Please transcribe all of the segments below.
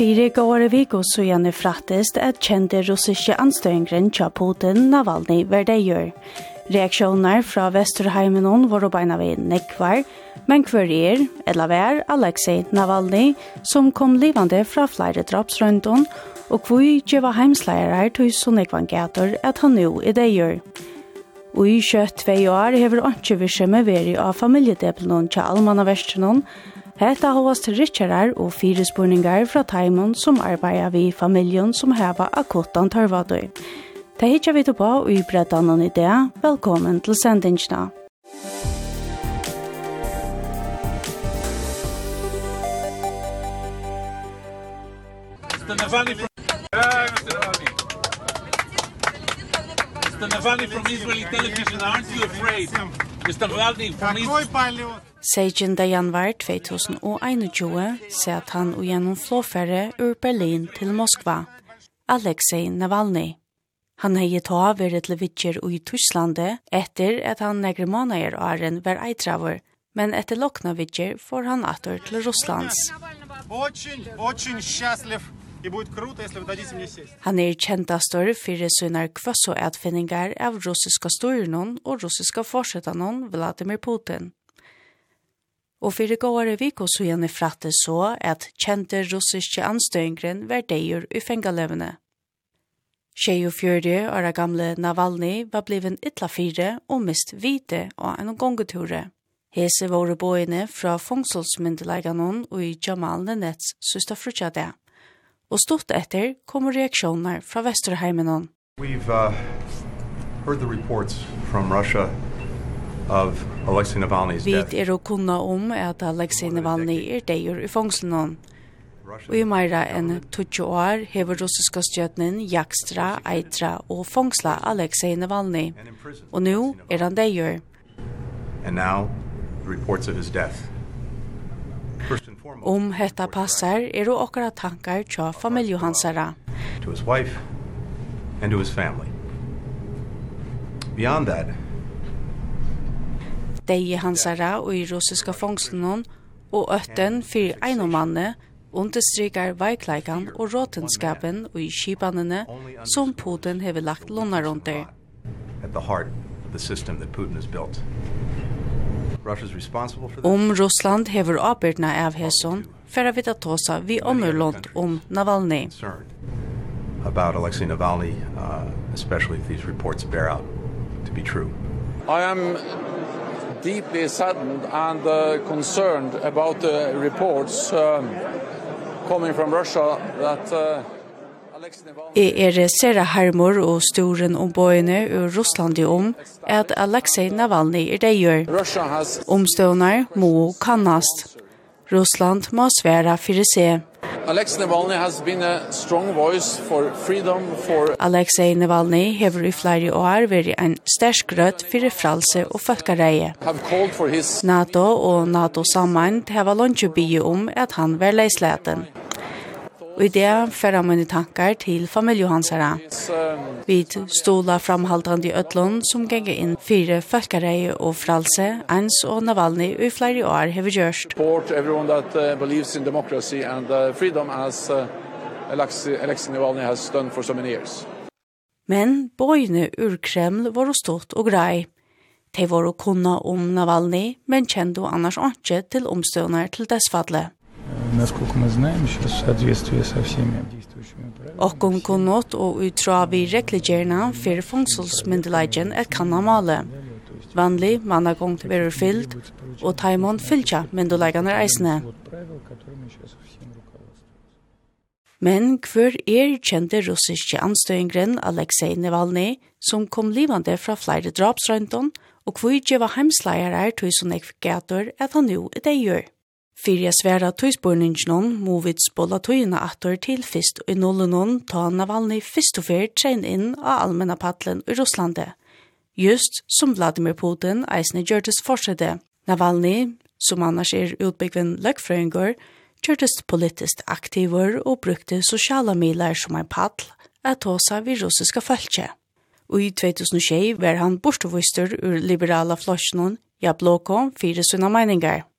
Fire gåre viko så gjerne frattest at kjente russiske anstøyngren tja Putin Navalny verdegjør. Reaksjoner fra Vesterheimen var å beina ved nekvar, men hver er, eller hver, Alexei Navalny, som kom livande fra flere drapsrøndon, og hvor var heimsleirar til så ekvan gator at han jo i det gjør. Og i kjøtt tvei år hever ikke virksomme veri av familiedepelen til allmannaverstenon, og Hetta hovast rikkjarar og fyrirspurningar fra taimon som arbeida vi familjon som heva akuttan tørvadøy. Det hittar vi tilbå og i breddanen i det. Velkommen til sendingsna. Stanavani from Stanavani from Israeli television, aren't you afraid? Mr. Navalny from Israel. Seijen da januar 2021 ser at han og gjennom flåfære ur Berlin til Moskva, Alexei Navalny. Han hei gitt av vært til vittjer i Tysklandet etter at han negre måneder åren var eitravur, men etter lokna vittjer får han atter til Russlands. Очень, очень счастлив и будет круто, если вы дадите мне сесть. Han er kjentastor fyrir sunnar kvasso atfinningar av russiska styrnon og russiska forsettanon Vladimir Putin. Og fyrir gåare viko så gjerne fratte så at kjente russiske anstøyngren var deir i fengalevene. Tjei og fjörde åra gamle Navalny var bliven ytla fire og mist vite og en gongeture. Hese våre bøyene fra fongsolsmyndelaganon og i Jamal Nenets søsta frutjade. og stort etter kommer reaksjoner fra Vesterheimenon. We've uh, heard the reports from Russia of Alexei Navalny's death. Vi er og kunna om at Alexei Navalny er deir i fangslenon. Og i meira enn 20 år hever russiska stjøtnen jakstra, eitra og fongsla Alexei Navalny. Og nu er han deir. And now, the reports of his death. Om hetta passar er og okkara tankar tja familju hansara. To his wife and to his family. Beyond that, Deie hansara og i russiska fångstenen og øtten fyrir einomanne understrykar veikleikan og råtenskapen og i kibanene som Putin hever lagt lånar under. At the heart of the system that Putin has built. Om Russland hever avbyrdna av hesson, færa vi tåsa vi omurlånt om Navalny. About Alexei Navalny, uh, especially if these reports bear out to be true. I am deeply saddened and uh, concerned about the reports um, coming from Russia that uh, Jeg er Sera Harmor og storen om bøyene ur Russlandi om at Alexei Navalny er det gjør. Omstående må kannast. Russland må svære for seg. Alexei Navalny has been a strong voice for freedom for Alexei Navalny hever i flere år vært en sterk rødt for fralse og folkereie. His... NATO og NATO sammen hever bygge om at han var leisleten. Og i det færre mine tankar til familie hansara. Vi stola framhaldande i Øtlund som ganger inn fire folkarei og fralse, ens og Navalny i flere år har vi gjørst. Support everyone that uh, believes in democracy and uh, freedom as uh, Alexei, Alexei Navalny has done for so many years. Men bøyene ur Kreml var stått og grei. De var å kunna om Navalny, men kjente annars ikke til omstående til dessfadlet. Насколько мы знаем, сейчас в соответствии со всеми действующими правилами. Okkon kunnot og utra vi rekligjerna fyrir fungsolsmyndelegjen et kanna male. Vanlig mannagongt verur fyllt, og taimon fylltja myndelegjanar eisne. Вот правила, которыми сейчас всем руководствуются. Men hver er kjente russiske anstøyngren Alexei Navalny, som kom livande fra flere drapsrøynton, og hvor ikke var heimsleier er tog som jeg gator at han jo er det gjør. Fyrir jeg sværa tøyspurningsnån må vi spola tøyene atter til fyrst og i nullenon ta Navalny fyrst og fyrt trein inn av allmenna paddelen i Russlande. Just som Vladimir Putin eisne gjørtes forsøkte. Navalny, som annars er utbyggven løgfrøyngur, gjørtes politiskt aktiver og brukte sosiala milar som ein paddel at tåsa vi russiska fölkje. Og i 2006 var han bortvistur ur liberala flosjonen Jabloko fyrir sunna meiningar.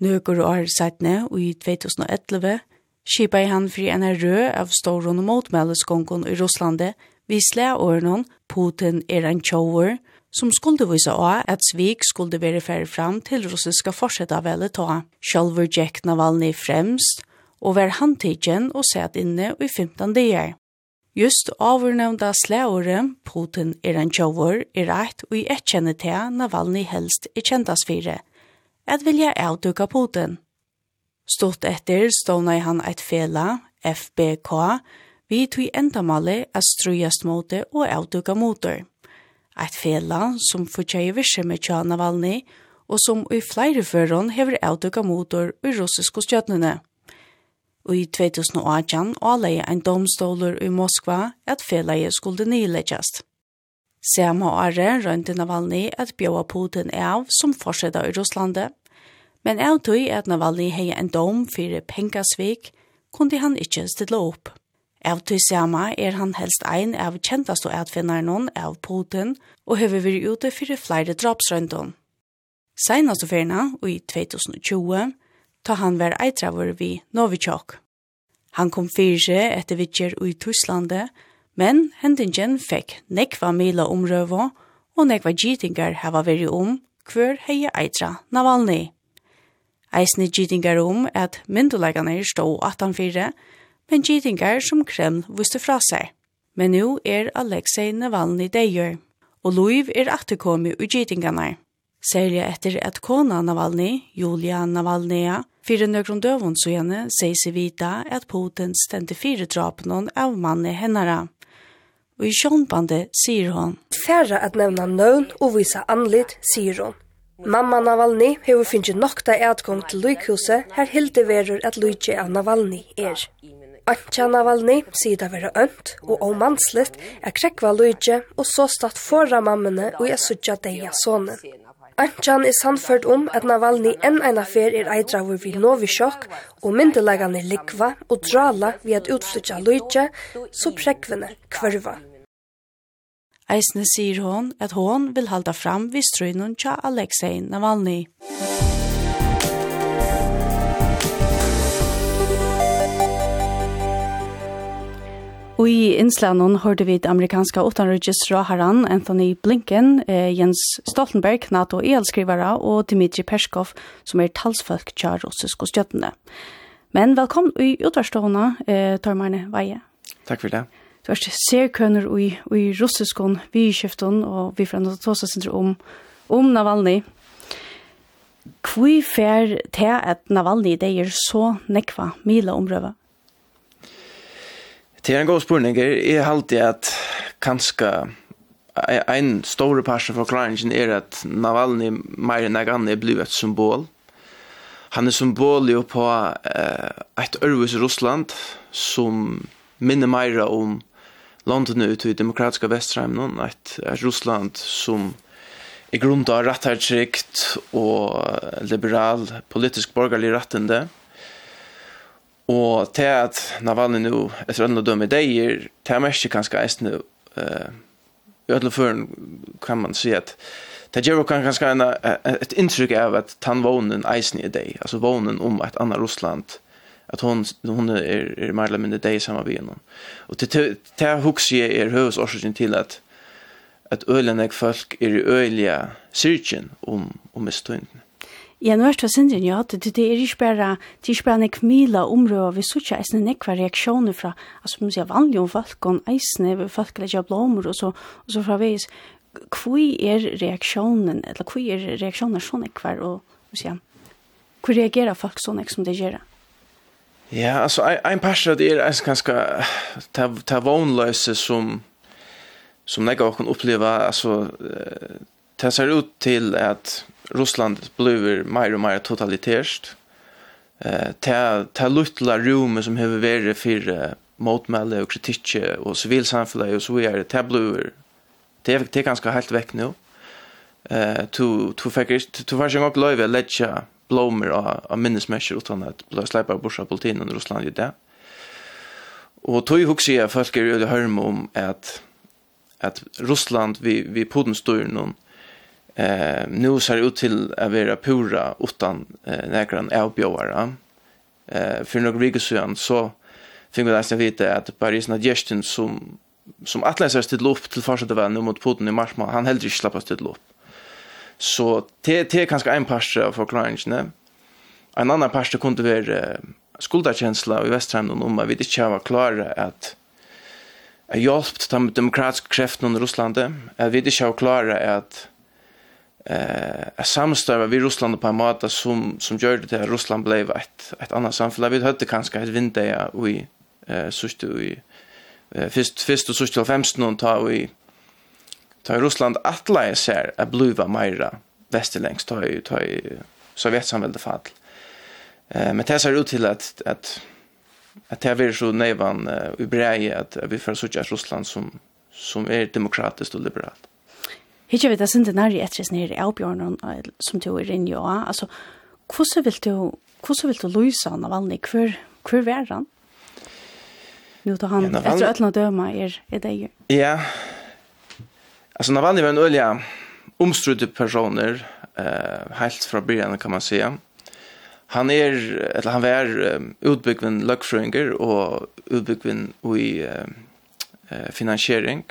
Nøkur år sætne, og i 2011 skipa i han fri en rød av ståron og motmeldeskongkon i Russlande, vi slea årenon Putin er en tjover, som skulle vise av at svik skulle være færre fram til russiska fortsetta vele ta. Sjølver Jack Navalny fremst, og var han tidsen og sett inne i 15 dager. Just avurnevnda slæore, Putin er en tjover, er rett og i ett kjenne til Navalny helst i kjentas fire – at vilja avduka Putin. Stort etter ståna han eit fela, FBK, vi tog endamale at strujast måte og avduka motor. Eit fela som fortjei virse med Tja Navalny, og som i flere føron hever avduka motor i russiske stjøtnene. Og i 2018 avleie ein domstoler i Moskva at felaie skulle nyleggjast. Samme året rønte Navalny at bjåa Putin av som fortsetter i Russlandet, Men av tog at Navalny hei en dom fyrir pengasvik, kunde han ikkje stille opp. Av tog sama er han helst ein av kjentast og atfinnaren av Putin og hever vi ute fyrir flere drapsrøyndon. Seinast og ferna, og i 2020, ta han vær eitravur vi Novichok. Han kom fyrir etter vitjer ui Tyslande, men hendingen fekk nekva mila omrøvo og nekva gitingar hava veri om hver heie eitra Navalny. Eisne gitingar om at mynduleggane stå 18-4, men gitingar som Kreml vuste fra seg. Men nu er Alexei Navalny deier, og Luiv er atterkomi ui gitingarna. Særlig etter at kona Navalny, Julia Navalnaya, fyrir nøkron døvun sujane, sier seg vita at Putin stendte fire drapen av mannen hennara. Og i sjånbandet sier hon. Færre at nevna nøvn og visa anlitt, sier hon. Mamma Navalny hefur finnst nokta eadgong til lykhuset her hildi verur at lykje av Navalny er. Antja Navalny sida vera ønt og ómansligt er krekva lykje og så statt forra mammene og jeg sutja deia sonen. Antjan er sannført om at Navalny enn ein affær er eidraver vid Novichok, og myndelagane likva og drala vi at utflytja lujtja, så prekvene kvarva. Eisne sier hon at hon vil halda fram vid strøynun tja Alexei Navalny. Og i Inslanon hørte vi det amerikanske Haran, Anthony Blinken, eh, Jens Stoltenberg, NATO-elskrivare og Dmitri Peskov, som er talsfolk til russisk og stjøttene. Men velkommen i utvarstående, eh, Tormarne Veie. Takk for det du ser serkønner i, i russiskon vidskiften, og vi får enda tåsa sindre om, om Navalny. Hvor fer til at Navalny det er så nekva mila omrøve? Det er en god spørning. Jeg alltid at kanskje en stor parsen forklaringen er at Navalny mer enn jeg er blir et symbol. Han er symbol jo på eh, et ørvis Russland som minner mer om London ut i demokratiska västra ett, ett Russland som i grund av rätthetsrikt och liberal politisk borgerlig rättende. Och till att Navalny nu efter andra dömer dejer, till att märka kanske ens nu eh, i alla fall kan man se att Det gjør kan ganska en, ett inntrykk av att tanvånen eisen i dig, alltså vånen om ett annat Russland att hon hon är er mer eller mindre det är samma vi någon. Och till till hooks ju är hus orsaken till att att ölenek folk är i öliga syrken om om stunden. Ja, nu er det sin ja, det, det er ikke bare, det er ikke bare nek mila områder, vi sutja eisne nekva reaksjoner fra, altså, man sier vanlige om folk, og eisne, folk legger blommer, og så, og så fra vis kvui er reaksjonen, eller kvui er reaksjoner sånn ekvar, og, man sier, hvor reagerer folk sånn som det gjør? Ja, alltså en passion det er alltså ganske ta ta vonlöse som som jag kan uppleva alltså det ser ut till att Russland blir mer og mer totalitært. Eh ta ta lutla rum som har vært for uh, motmelde och kritik och sivilsamfunnet och så videre, Det blir det är det er ganska helt vekk nå. Eh to to fikk, to faktiskt också löva lägga blommer av minnesmärker utan att släppa borsa politien under Russland i det. Och tog också jag folk är ju hörm om att att Ryssland vi vi podden står någon eh nu ser det ut till att vara pura utan eh, näkran avbjövare. Eh för några veckor sedan så fick vi nästan veta att Paris Nadjestin som som Atlas har ställt upp till första väl nu mot Putin i mars han helt inte släppas till upp. Så det, det er kanskje en part av forklaringene. En annan part kunne være skulderkjensla i Vestheimnen om at vi ikke var klare at jeg hjelpt de demokratiske kreftene under Russlandet, at vi ikke var klare at eh uh, samstarva vi Russland på en måte som som gjorde det att Russland blev ett ett annat samhälle. Vi hade kanske ett vinter ja, i eh uh, sust i eh uh, först först och sust 15 och ta i Ta Russland atlaje ser att bluva Majra västerlängs ta ju ta ju Sovjetsamhället fall. Eh men det ser ut till att att att det är så nevan uh, ubrej att vi får söka Ryssland som som är demokratiskt och liberalt. Hitje vi det sin den här rättis nere i Albjörn som du er inne i. Alltså, hur vil du hur vil du lösa Navalny? Hur hur är han? Nu tar han efter att han döma er är det ju. Ja, Alltså Navalny var en olja omstrudde personer eh helt från början kan man säga. Han är eller han var um, utbyggven luckfrönger och utbyggven i eh finansiering.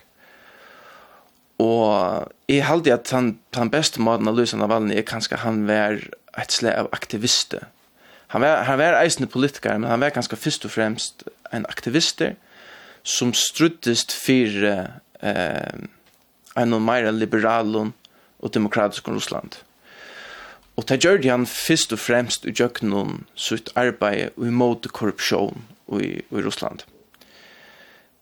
Och i halte att han han beste måten av lösa Navalny är kanske han var ett slag av aktivister. Han var han var eisende politiker, men han var ganska först och främst en aktivister som struttest för eh en og meira liberalen og demokratisk Russland. Og det gjør han først og fremst i jøkkenen sitt arbeid imot korrupsjon i, i Russland.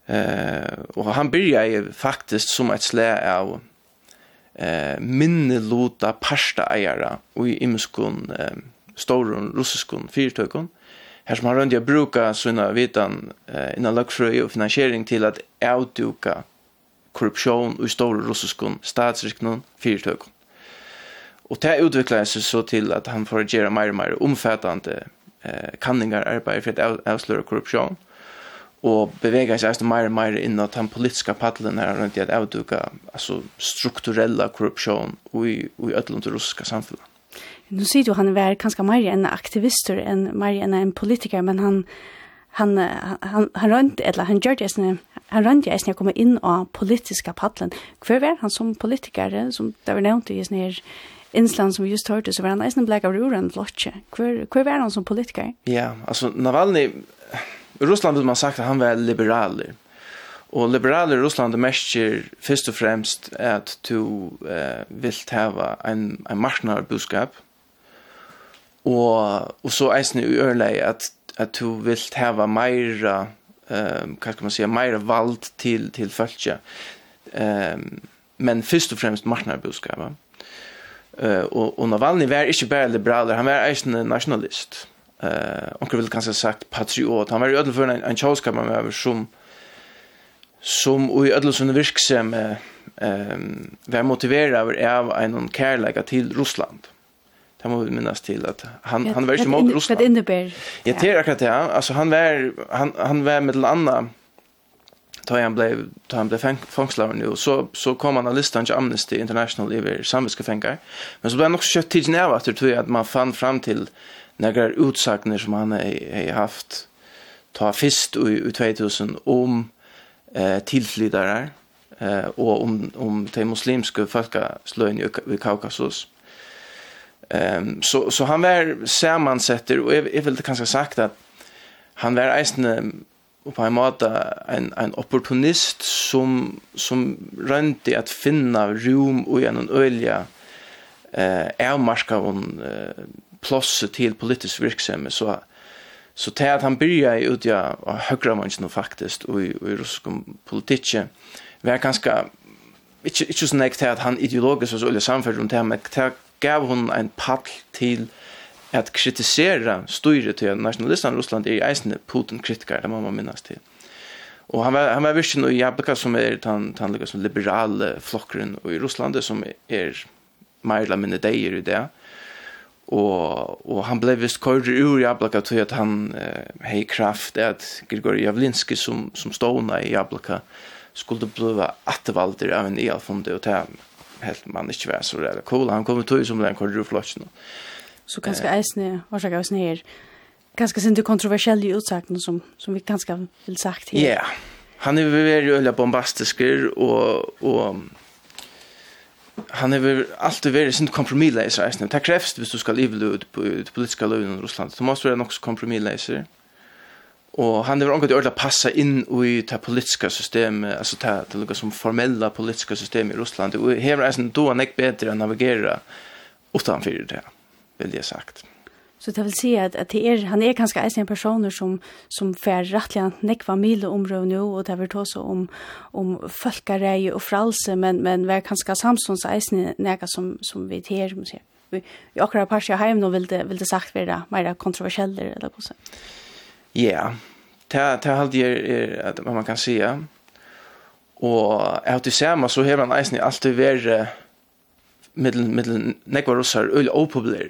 Eh, og han byrja faktisk som et slag av eh minne lota pasta eiera og i imskon eh, storun russiskon fyrtøkon her som har rundt jeg bruka sånne vitan eh, innan luxury og finansiering til at avduka korruption i stora russiskon statsriknon fyrtökon. Och det utvecklades så till att han får göra mer och mer omfattande eh, kanningar arbete för att avslöja korruption och bevega sig alltså mer och mer at den politiska paddeln här rundt i att avduka alltså strukturella korruption i, i ödlund russiska samfundet. Nu ser du han är ganska mer en aktivist enn mer än en politiker men han han han han rundt eller han gjør det han rand jeg eisne komme inn av politiska paddelen. Hver var han som politiker, som det var nevnt i sånne her Insland som vi just hørte, så var han eisne blek av roren flotje. Hver, hver var han som politiker? Ja, altså Navalny, i Russland vil man sagt at han var liberaler. Og liberaler i Russland det merker først og fremst at du eh, vil hava en, en marknarbudskap, og, og så eisen i ørlei at, at du vil hava meira ehm um, kanske man säga mer vald till till folket. Ehm men först och främst marknadsbudskap. Eh uh, och och Navalny var inte bara liberal, han var en nationalist. Eh och vill kanske sagt patriot. Han var ju för en en chauska man var som som i ödlus under virksam ehm var motiverad av en kärlek till Ryssland. Det må vi minnas till att han ja, han var ju mot Ryssland. Det innebär. Ja, det är akkurat det. Alltså han var han han var med landa tar han blev tar han blev fångslad nu så så kom han av listan till Amnesty International över samviska fängar. Men så blev han också kött till nära att tror jag att man fann fram till några utsagner som han har haft ta fist i 2000 om eh tillflyttare eh och om om de muslimska folka i Kaukasus. Ehm så så han var sammansätter och är väl det kanske sagt att han var eisen på en måte en en opportunist som som rönte att finna rum och en en ölja eh är marska hon eh, plats till politisk verksamhet så så till att han börjar ut ja högra människan faktiskt och i, och i rysk politik var ganska inte inte så näkt att han ideologiskt var så eller samfällt runt det men gav hon en pall til at kritisera styret til nationalistan i Russland er i eisende Putin-kritikar, det må man minnes til. Og han var, han var virkelig noe jabbeka som er den, den liksom, liberale flokkeren i Russland, som er mer eller mindre deier i det. Og, og han ble vist køyre ur jabbeka til at han eh, hei kraft, at Grigori Javlinski som, som stående i jabbeka skulle bli atvalder av en i og det helt man ikke var så redd cool. Han kom til som den korru flotsen. Så kanskje eisne, hva skal eisne her? ganska sin du kontroversielle utsagn som, som vi ganska vil sagt her. Ja, yeah. han er veldig øyla bombastisker og, og han er alltid veldig sin kompromisleiser eisne. Det krevst hvis du skal livle ut på, ut politiska løven i Russland. Du måste være också kompromisleiser. Och han har angått att passa in i det politiska systemet, alltså det, det lukar som formella politiska system i Ryssland. Och här är det då han bättre att navigera utanför det, vill jag sagt. Så det vill säga att, att det är, han är ganska en personer som, som får rättliga nekva mil områd nu och det vill ta sig om, om folkarej och fralse men, men var ganska samsons eisen neka som, som vi ter, som vi, vi akkurat parser heim nå vil det, vil det sagt være mera kontroversiella eller på så. Ja, det här halde er, er man kan säga. Och jag til samme, så har man eisen alltid varit middel middel nekva russar øyla opopulär.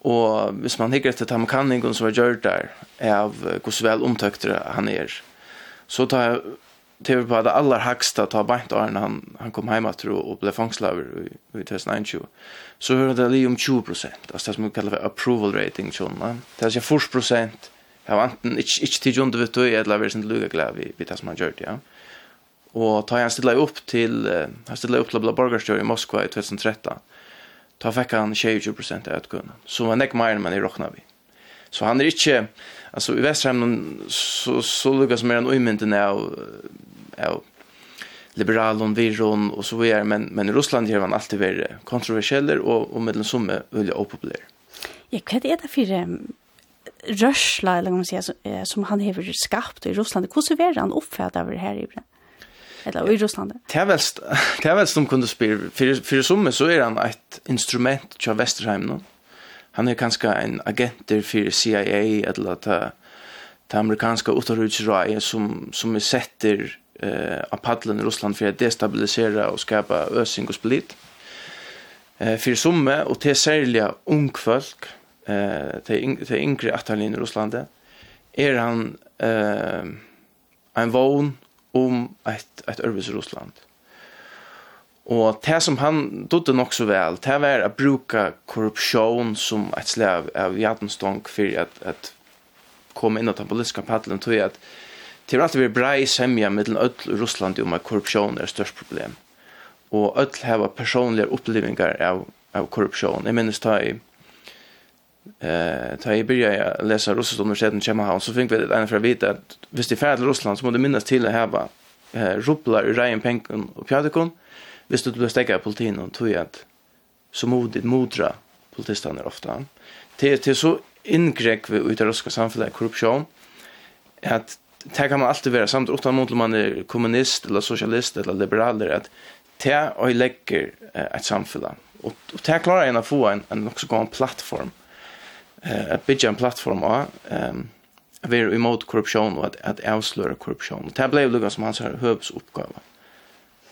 Och hvis man hikker etter tamkanningen som var gjør der, av hvor så vel omtøktere han er, så tar jeg til på det aller haksta ta beint av han, han kom hjemme til og ble fangslaver i, i 2021, så hører det li om 20 prosent, altså det som vi kallar for approval rating, tjona. det er 40 prosent Jeg var enten ikke, ikke til John DeVito, jeg hadde vært sin luga glad vi, vi det som han gjør det, ja. Og tar han stilla upp til, han stilla upp til Blå Borgarstjør i Moskva i 2013, ta fikk han 20% av utgående, Så var ikke mer enn man i råkna vi. Så han er ikke, altså i Vesterheim, så, så lukka som er en uimynden av, av liberalen, viron og så videre, men, men i Russland gjør han alltid vært kontroversieller og, og mellom summe veldig opopulær. Ja, hva er det for rörsla eller man säger eh, som han har skapat i Ryssland. Hur så han uppfärd över det här i eller i Ryssland? Det är väl det är väl som kunde spela för för som så är han ett instrument till Västerheim nu. Han är kanske en agent för CIA eller ta ta amerikanska utrikesrådet som som är sätter eh av paddeln i Ryssland för att destabilisera och skapa ösing och split. Eh för som och till särskilt ung folk eh till yngre attalin i Russland er han eh en vån om ett ett örvis Russland. Och det som han dodde nog så väl, det var att bruka korruption som ett slag av jadenstånd för att, att komma in og ta politiska paddeln tror jag att det har alltid vært brei semja mellan öll i Russland om at korrupsjon är störst problem. Och öll har personliga upplevelser av, av korruption. Jag minns da i Eh, ta i börja läsa russiskt universitet i Chemahavn så fick vi det ena för att veta att visst det färd Russland så måste minnas till att häva eh, rublar ur rejen penken och pjadikon visst du blir stäcka politin och tog att så modigt modra politisterna är ofta. Till, till så ingräck vi ut i ryska samhället korruption att det kan man alltid vara samt utan mot om man är kommunist eller socialist eller liberaler att det och lägger ett samhälle och, och det klarar en att få en, en också gå en plattform eh att bygga en plattform av ehm ver emot korruption och att att avslöja korruption. Det blev Lucas som hans hövs uppgåva.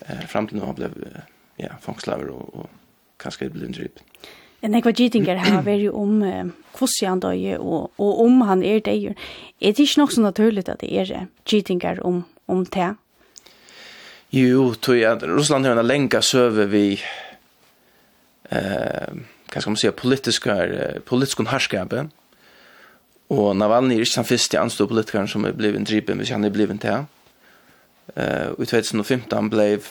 Eh fram till nu har blev ja, fångslaver och och kanske blir drip. En ekva gitingar har veri om hvordan han døg og, og om han er døg. Er det ikke nok så naturligt at det er gitingar om, om det? Jo, tror jeg. Russland har en lenge søve vi eh, kan ska man säga politiska politiska härskape och Navalny är inte den första anstå politikern som är blivit driven hvis han är blivit det. Eh i 2015 blev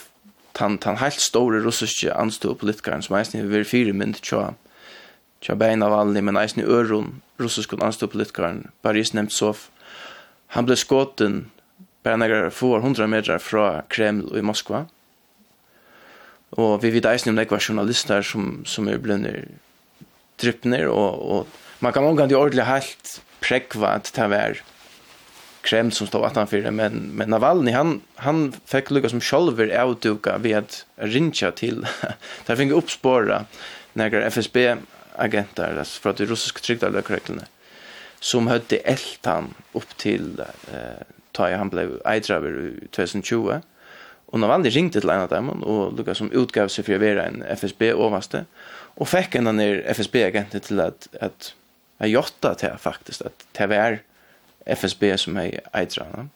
han han helt stora russiska anstå politikern som är väl fyra men tja tja Ben Navalny men är nu öron russiska anstå politikern Boris Nemtsov han blev skotten bara några få hundra meter från Kreml i Moskva. Og vi vet eisen om det var journalister som, som er blunder dryppner, og, og man kan omgang til ordentlig helt prekva at det var krem som stod atanfyr, men, men Navalny han, han fick lukka som sjolver avduka vid at rinja till där fikk uppspåra negra FSB-agenter fra de russiske det ryska tryggdavlökreglerna som höll eltan upp till eh, ta han blev eidraver i 2020 Och Navalny ringte til en av dem och Lucas som utgav sig för att vara en FSB-ovaste och fick en där FSB-agenten till att att jeg jotta till faktiskt att det var FSB som är ägare.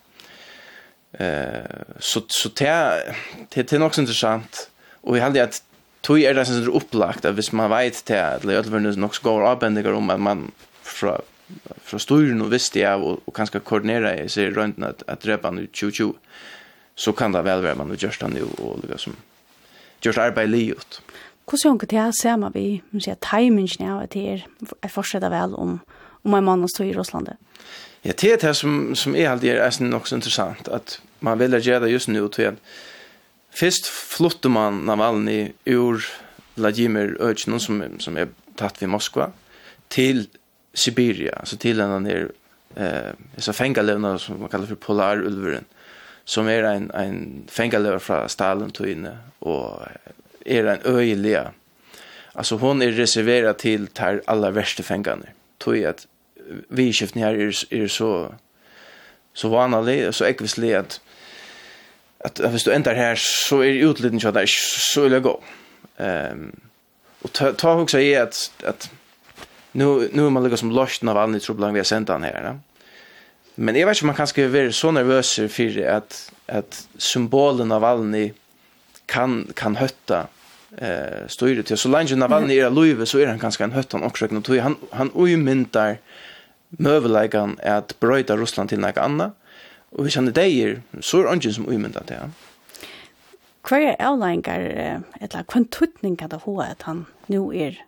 Eh så så det det det er nok så interessant, och vi hade att tog er det som er upplagt att hvis man vet det att det över nu så går avbendinger om at man från från styren och visste jag och, och kanske koordinera i sig runt att att drepa nu 2020 så kan det väl vara man och just nu och liksom just arbeid livet. Hur ser det här ser man vi, man ser timingen nu att det är jag fortsätter väl om om en man står i Ryssland. Ja, det är det som som är alltid är också intressant att man vill göra just nu till att först flottar man Navalny ur Vladimir Öchnon som som är tatt vid Moskva till Sibirien, alltså till den där eh så fängelserna som man kallar för polarulvren som er en, en fengaløver fra Stalin tøyne, og er en øyelige. Altså hun er reserveret til de aller verste fengene. Tøy at vidskiften her er, er så, så vanlig, så ekvislig at, at hvis du ender her, så er utliden ikke at det er så ille gå. Um, og ta, ta også i at, at nu, nu er man liksom løsten av alle i vi har sendt han her, ja? Men jeg vet ikke om man kan vil være så nervøs for at, at symbolen av Valny kan, kan høtta eh, styre til. Så länge Navalny er av så er han ganska en høtta omkring. Han, han umyndar møveleikan at bryta Russland til noe annet. Og hvis han er deier, så er ungen som umyndar til han. Hva er avlengar, eller hva er tøtning kan det ha at han nå er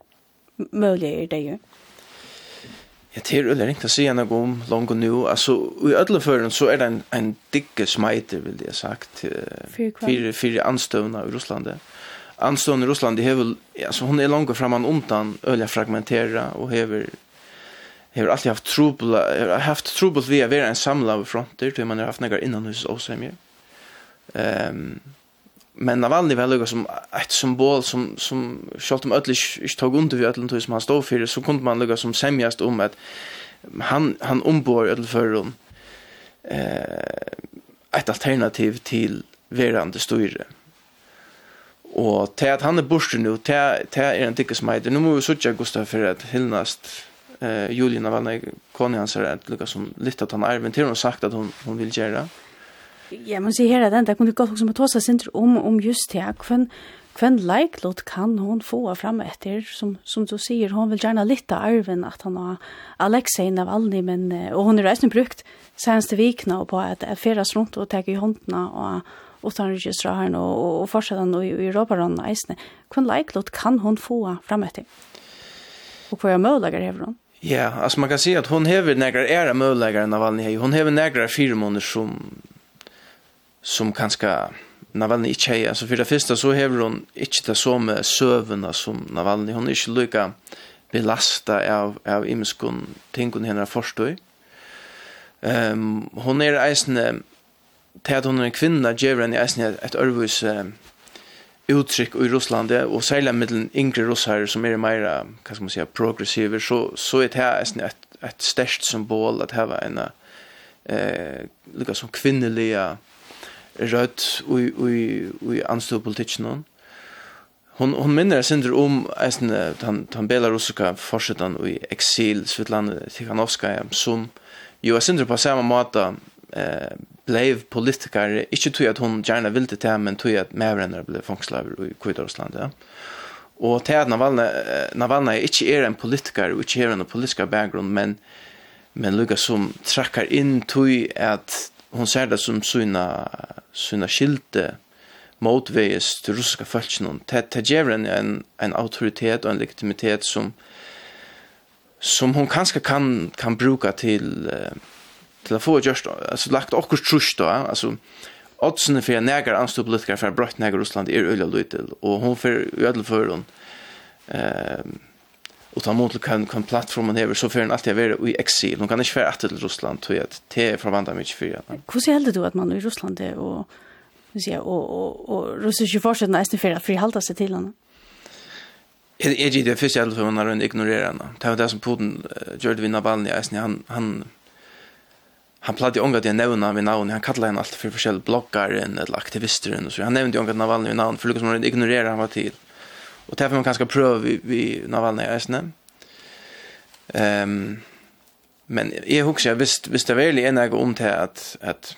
mulig er deier? Ja. Det er ulike å si enn om langt og nå. Altså, i ødleføren så er det en, en dikke smiter, vil jeg sagt. Fyre, fyre anstøvna i Russland. Anstøvna i Russland, hever, altså, hun er langt framan undan, øyla fragmentera, og hever, hever alltid haft trubel, hever haft trubel via vera en samla av fronter, til man har haft noen innan hos oss semjer. Um, men Navalny var lukka som ett symbol som, som självt om ödlig inte tog under vid ödlig som han stod för så kunde man lukka som sämjast om att han, han ombor ödlig förrun eh, ett alternativ till verande styre och till att han är borste nu till, till är en dicke som heter nu måste vi söka Gustav för att hyllnast eh, Julia Navalny konen hans är lukka som lite att han är men till hon sagt att hon, hon vill göra Ja, man ser här den där kunde gott också med tossa center om om just det här kvann like lot kan hon få fram efter som som du säger hon vill gärna lite arven att han har Alexei Navalny men och hon är resten brukt senaste veckan och på att färdas runt och ta i händerna och utanriksra her här nu och fortsätta nu i Europa-rådene eisene. like lot kan hon få fram etter? Och vad jag møllager hever hon? Ja, alltså man kan se att hon hever negrar era møllager än av Hon hever negrar fyra månader som som kanskje Navalny ikke är. Altså for det første så hever hun ikke det så med søvnene som Navalny. Hun er ikke lykke belasta av, av imeskon ting hun henne forstår. Um, hun er eisende til at hun er en kvinne, gjør henne eisende et ørvus uh, uttrykk i Russland, og særlig den yngre russere som er mer, hva skal man si, progressive, så, så er det eisende et, et størst symbol at det var en eh, lukka som kvinnelige rødt i, i, i anstå politikken. Hon, hon minner sindr om eisen, han, han belarusiska forsetan i eksil Svetlana Tikhanovskaya som jo er sindr på samme måte eh, blev politiker, ikke tog at hon gjerne ville til men tog at mevrenner ble fangslaver i Kvidarusland. Ja. Og til at Navalna, Navalny ikke er en politikar og ikke er en politiska bakgrunn, men men lukka som trakkar inn tui at hon ser det som sina sina skilte motvägs til russiska folknon. Det gjør en, en, en autoritet og en legitimitet som som hon kanskje kan kan bruka til, uh, til å få just alltså lagt okkur trust då altså oddsene för nägar anstå politikar för brott nägar Ryssland är öliga lite och hon för ödel för hon ehm och ta mot kan kan plattformen här så för en alltid vara i exil. Hon kan inte färra til Ryssland tror at te är förvandla mycket för henne. Hur du det då att man i Ryssland är och vi ser och och och ryska forskare nästan för att frihalta sig till henne. Är är det för sig alltså man har ignorerer henne. Det var det som Putin gjorde vid Navalny han han han plattade ångat jag nämna vid navn, han kallade henne alltid för forskjellige bloggaren eller aktivister, och så han nämnde ångat Navalny vid navn, för det som han ignorerar han var till. Och därför man kanske pröva vi, vi Navalny i Eisne. Um, men jag husker, visst, visst det väl är något om det att, att,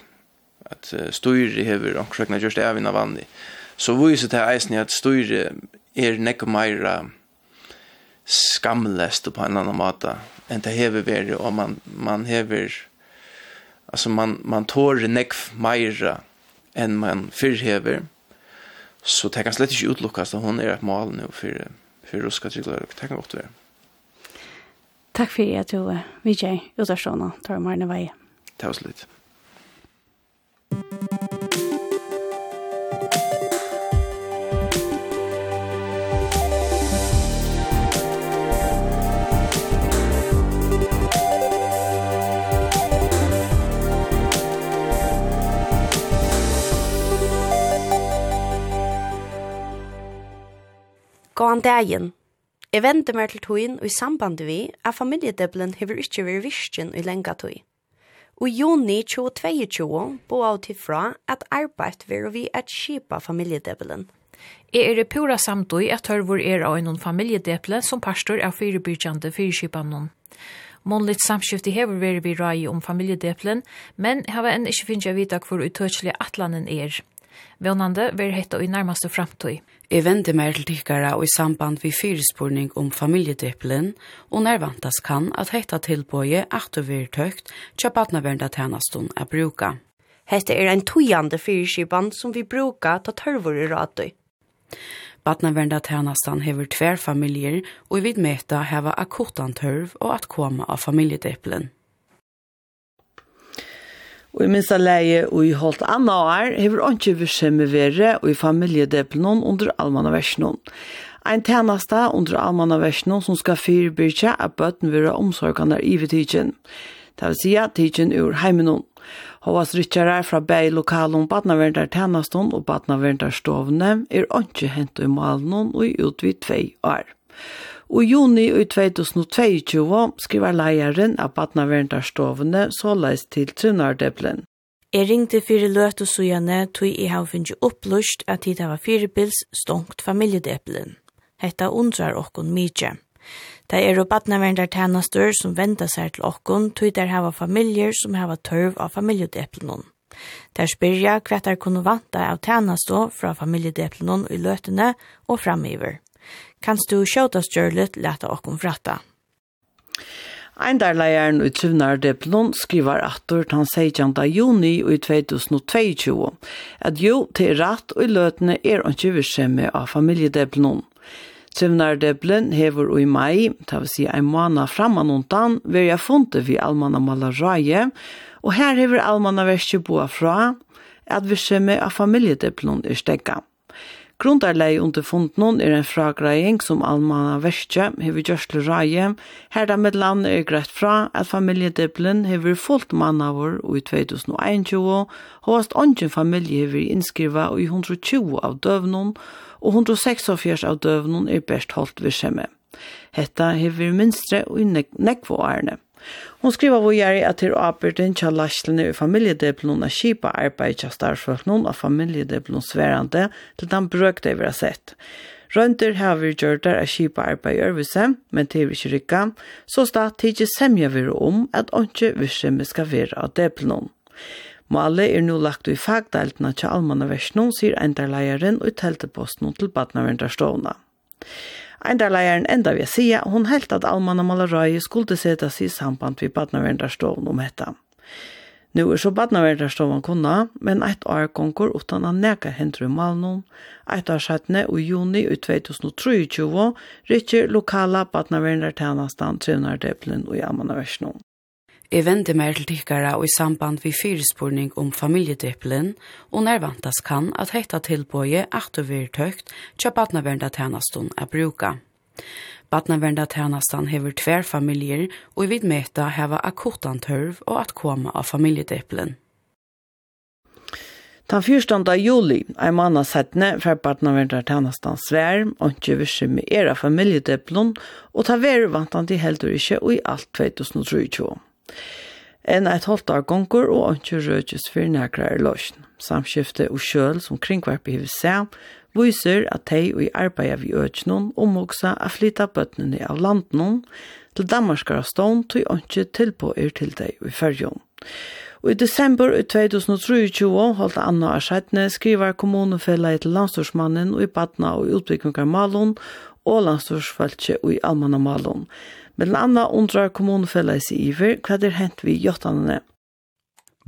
att styr i huvud och försöka göra det även Navalny. Så visar det Eisne att styr är något mer skamlöst på en annan måte än det hever värre och man, man hever alltså man, man tår nekv mera än man förhever. Mm Så det kan slett ikke utlukkas at hun er et mål nå for, for ruska trygglare. Det kan godt være. Takk for at du, Vijay, utarstående, tar om herne vei. Takk for litt. Gåan dagen. Jeg vender meg til togjen og i samband vi er familiedeblen hever ikke vært virkjen i lenga tog. Og i juni 2022 bo av til fra at arbeid vil vi at kjipa familiedeblen. Jeg er samt og samtøy at hørvor er av noen familiedeble som pastor av fyrebyrkjande fyrirskipanen. Månligt samskifte hever vært vi rai om familjedeplen, men hava enn ikke finnet jeg vita hvor utøtselig atlanen er. Vånande veri hetta i nærmeste framtøy. Jeg vender meg til tikkere og i samband vi fyrespurning om familjedeplen, og nærvantas kan at hette tilbøye at du vil tøkt til badnavernda tjenestun er bruka. Hette er ein tøyande fyreskipan som vi bruka til tørvor i ratøy. Badnavernda tjenestun hever tver familier, og i vidmeta heva akkutan tørv og at koma av familjedeplen. Og i minsta leie og i holdt anna år hever ikke virksomme vere og i familjedeplen under allmanna versjonen. Ein tjeneste under allmanna versjonen som skal fyrbyrkja er bøten vire omsorgene i vidtidjen. Det vil si at tidjen ur heimenon. Hovas rytjare fra bei lokalen badnaverndar tjenestånd og badnaverndar stovne er ikke hent i malen og i utvidt tvei år. Og i juni i 2022 skriver leieren av Batnaverndarstovene så leis til Trunardeblen. Jeg ringte fire løt og sujane tog jeg har funnet opplyst at det var fire bils stongt familiedeblen. Hetta undrar okkon mykje. Det er og badnaverndartjenester som venter seg til okkon tog der hava familier som hava tørv av familiedeblen. Der spyrja hva der kunne vanta av tjenester fra familiedeblen i løtene og framiver. Kanst du sjåtast stjørlet leta okkom fratta. Eindarleieren i Tjuvnar Deplon skriver atur tan 16. juni i 2022 at jo, til ratt og løtene er han tjuvskjemme av familjedeplon. Tjuvnar Deplon hever i mai, ta vil si ein måned fremanontan, vil jeg funte vi almanna malaraje, og her hever almanna verste boa fra at vi skjemme av familjedeplon er stegget. Grundarlei under funden er en fragreiing som almanna verste hever gjørst til raje, her da med land er greit fra at familjediblen hever fullt mannavur i 2021, hovast ongen familie hever innskriva i 120 av døvnon, og 146 av døvnon er best holdt vi skjemme. Hetta hever minstre og i nekvåarene. Hon skriver hvor jeg at til åbyrden til lastlene i familjedeblen og kjipa arbeid til starfølgen av familjedeblen sverande til den brøkte vi har sett. Rønter har vi gjort der av kjipa arbeid i Ørvise, men til vi ikke rykka, så stad tidsi semja vi om at åndsje vi skal være av deblen. Måle er nå lagt i fagdeltene til allmannaversjonen, sier endarleieren og telteposten til badnavenderstående. Eindarleieren enda vi sier, hun helt at Almanna Malarøy skulle sette seg i samband med badnaverndarstoven om dette. Nu er så badnaverndarstoven kunna, men eit år konkur utan å neka hendru malnum. Eit år sættne og juni i 2023 rykker lokala badnaverndartjenastan 300 deplen og jamanaversnum. Jeg vender meg til tikkere og i samband vi fyrespurning om familjedeplen, og nærvantas kan at heita tilbøye at du vil tøkt til badnavernda tænastun er bruka. Badnavernda tænastan hever tver familier, og i vidmeta heva akutantørv og at koma av familjedeplen. Ta 14. juli, ein manna sættne, fer partna vendar svær, og ikke visse med era familjedeplon, og ta vervantan til heldur ikkje og i alt 2023. En eit holdt av gonger og ikke røkjes for nærkere er løsjen. Samskifte og kjøl som kringvarp i huset viser at de og i arbeidet vi økjennom omvoksa a flytta bøttene av landen til Danmarkara stånd til ikke tilpåer til deg i fyrjon. Og i desember 2023 holdt Anna Arseidne skriver kommunefellet til landstorsmannen og i Badna og utbyggingar Malon og landstorsfeltje og i Almanna Malon. Mellom anna undrar kommunefellet i iver hva det er hent vi gjøttanene.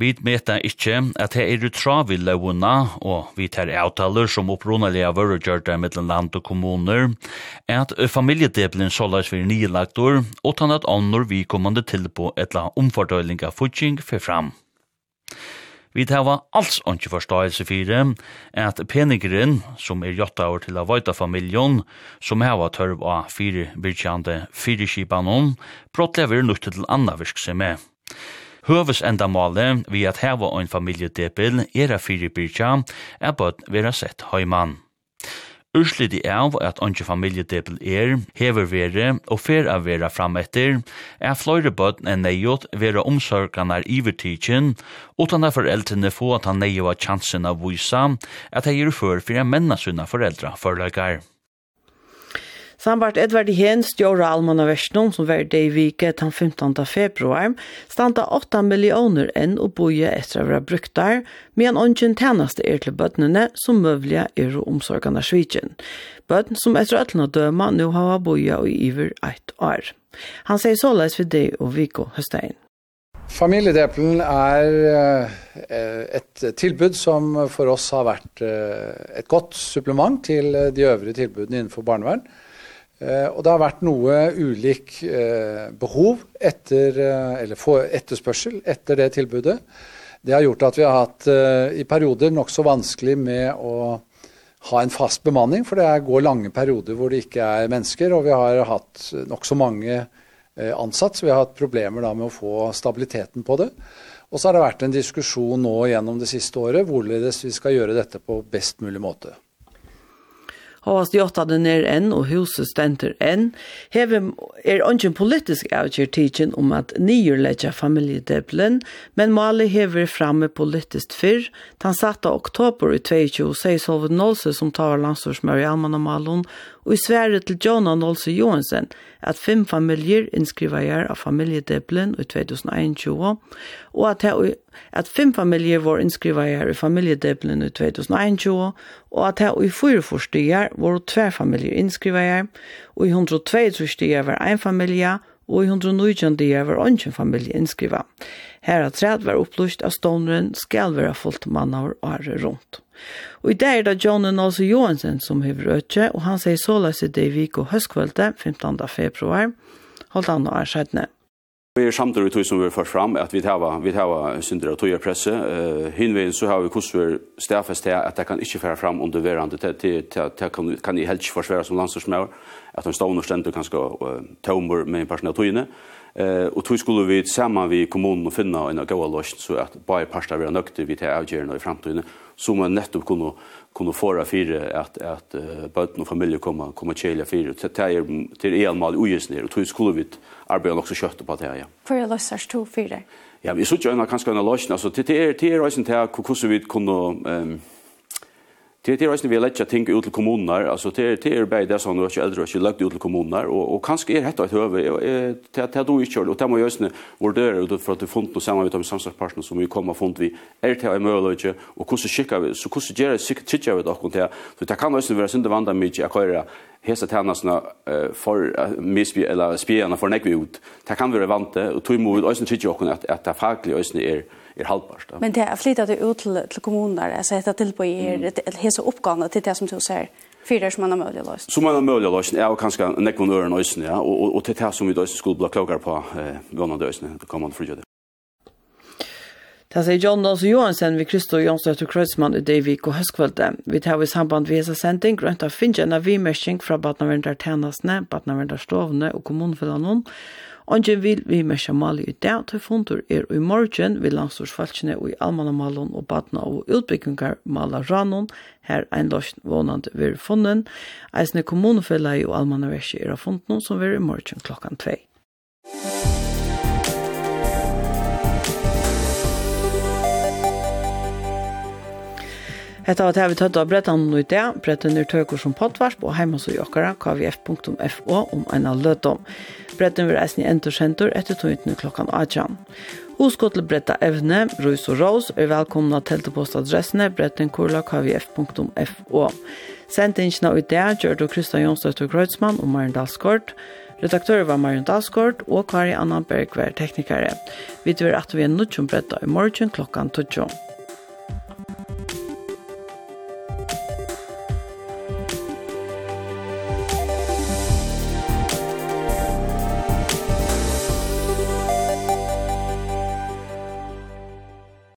Vi meta ikkje at det er utravill launa og vi tar avtaler som opprunalig av vøregjørte mellom land og kommuner, at familiedebelen såleis vir nilagtor, og tann at ånder vi kommande til på etla omfordøyling av futsing for fram. Vi hava alls ikke forståelse fyrir at peningren som er gjort over til å vajta familjon som hava tørv av fire virkjande fire kipanon brottlever nok til anna virksime. Høves enda vi at hava en familiedepil er a fire byrja er bøtt vera sett høymann. Urslidi av at onge familjedebel er, hever vere og fer av vera frametter, er fløyre bøtten enn neiot vera omsorganar ivertidkjen, utan at foreldrene få at han neioa chansen av vysa at hei er før fyrir menna sunna foreldra forlagar. Sambart Edvard Hen stjóra almanna versnum som var det i vike den 15. februar, standa 8 millioner enn og boje etter å være brukt der, men ånden tjeneste er til bøtnene som møvlige er og omsorgene svitjen. Bøtn som etter øtlene døma nå har boje og iver et år. Han sier såleis for det og Viko Høstein. Familiedeplen er et tilbud som for oss har vært et godt supplement til de øvrige tilbudene innenfor barnevern. Eh, og det har vært noe ulik eh, behov etter, eller for etterspørsel etter det tilbudet. Det har gjort at vi har hatt eh, i perioder nokså vanskelig med å ha en fast bemanning, for det går lange perioder hvor det ikke er mennesker, og vi har hatt nokså mange eh, ansatt, så vi har hatt problemer da med å få stabiliteten på det. Og så har det vært en diskusjon nå gjennom det siste året, hvorledes vi skal gjøre dette på best mulig måte. Havast jottade ner enn og huset stenter enn. Hevim er ongen politisk avgjør tidsin om at nyrledja familiedeblen, men Mali hever framme politisk fyrr. Tan satta oktober i 2026 hov Nålse som tar landsårsmør i Alman og Malon og i svære til Jonan Nolse Johansen at fem familjer innskriver av familiedeblen i 2021, og at, jeg, at fem familjer var innskriver i familiedeblen i 2021, og at jeg i fyra forstier var tverfamiljer innskriver, og i 102 forstier var en familie, og i 119 dier var ingen familie innskriva. Her har træd var opplyst av stånderen skal være fullt mannar året rundt. Og i dag er det John Nåse Johansen som har øtje, og han sier såleis i det i vik og høstkvølte 15. februar, holdt han og er skjedne. Vi er samtidig i tog som vi har ført fram, at vi tar vi tar synder og tog presse. Uh, Hinveien så har vi hvordan vi stedfest til at det kan ikke fære fram under verande, det kan, kan i helst forsvære som landstorsmøver, at de stående stender kanskje uh, tømmer med en person av togene. Eh och tog skulle vi samman vi kommunen och finna en goda lösning så att bara pasta vi nökte vi till avgörande i framtiden så man nettopp kunde kunde föra för att att barn och familj komma komma chela för till till till elmal mal just ner och tog skulle vi arbeta också kött på det ja. För jag lösar två fyra. Ja, vi såg ju en kanske en lösning alltså till till er, till är ju inte hur vi kunde ehm Det det är ju vi lägger ting ut till kommuner. Alltså det det är bara det som nu är äldre och lagt ut till kommuner och och kanske är detta ett höra det det då inte kör och det måste ju vara där är för att du funnit något samarbete med samhällspartner som vi kommer funnit vi är det är möjligt och hur så skickar vi så hur så gör det sig titta vi då kan det för det kan också vara synd vandra mycket att köra hesa tænasna uh, for uh, misbi eller spiana for nekvi ut. Det kan vera vante og tøy mod øysen tykje okkum at at ta faglig øysen er er halvbart. Men det er flytta det ut til, til kommunar, altså hetta til på er mm. hesa oppgåna til det som du ser fyra som man har möjliga löst. Som man har möjliga löst, ja, och kanske nekvån öron ösnen, ja, och, och, och till det som vi då skulle bli klokare på eh, gående ösnen, det kommer man förgöra det. Det sier John Nås Johansen ved Kristo Jonsdøtter Kreuzmann i Davik og Høskvölde. Vi tar i samband ved hese sending grønt av finnes en avvimersing fra Batnavendar Tjenestene, Batnavendar Stovne og kommunfellene. Ongen vil vi mersa mali i dag til fundur er i morgen ved landstorsfalskene og i almanamalen og badna og utbyggingar mala ranon, her ein lost vånand vir funnen, eisne kommunfellet og almanaversi er av funden som vil i morgen klokkan 2. Hetta var tævi tøtt av brettan nå i det. Brettan er tøkur som pottvarsp og heima så jokkara kvf.fo om en av løtom. Brettan vil eisen i entorsentor etter tøytene klokkan 18. Husk til bretta evne, rus og Ros, er velkomna til postadressene brettenkurla.kvf.fo. Sendingene i det gjør du Kristian Jonstøtter Grøtsmann og Maren Dalsgaard. Redaktører var Marion Dalsgaard og Kari Anna Bergvær, teknikere. Vi tror at vi er nødt til å brette i morgen klokkan 12.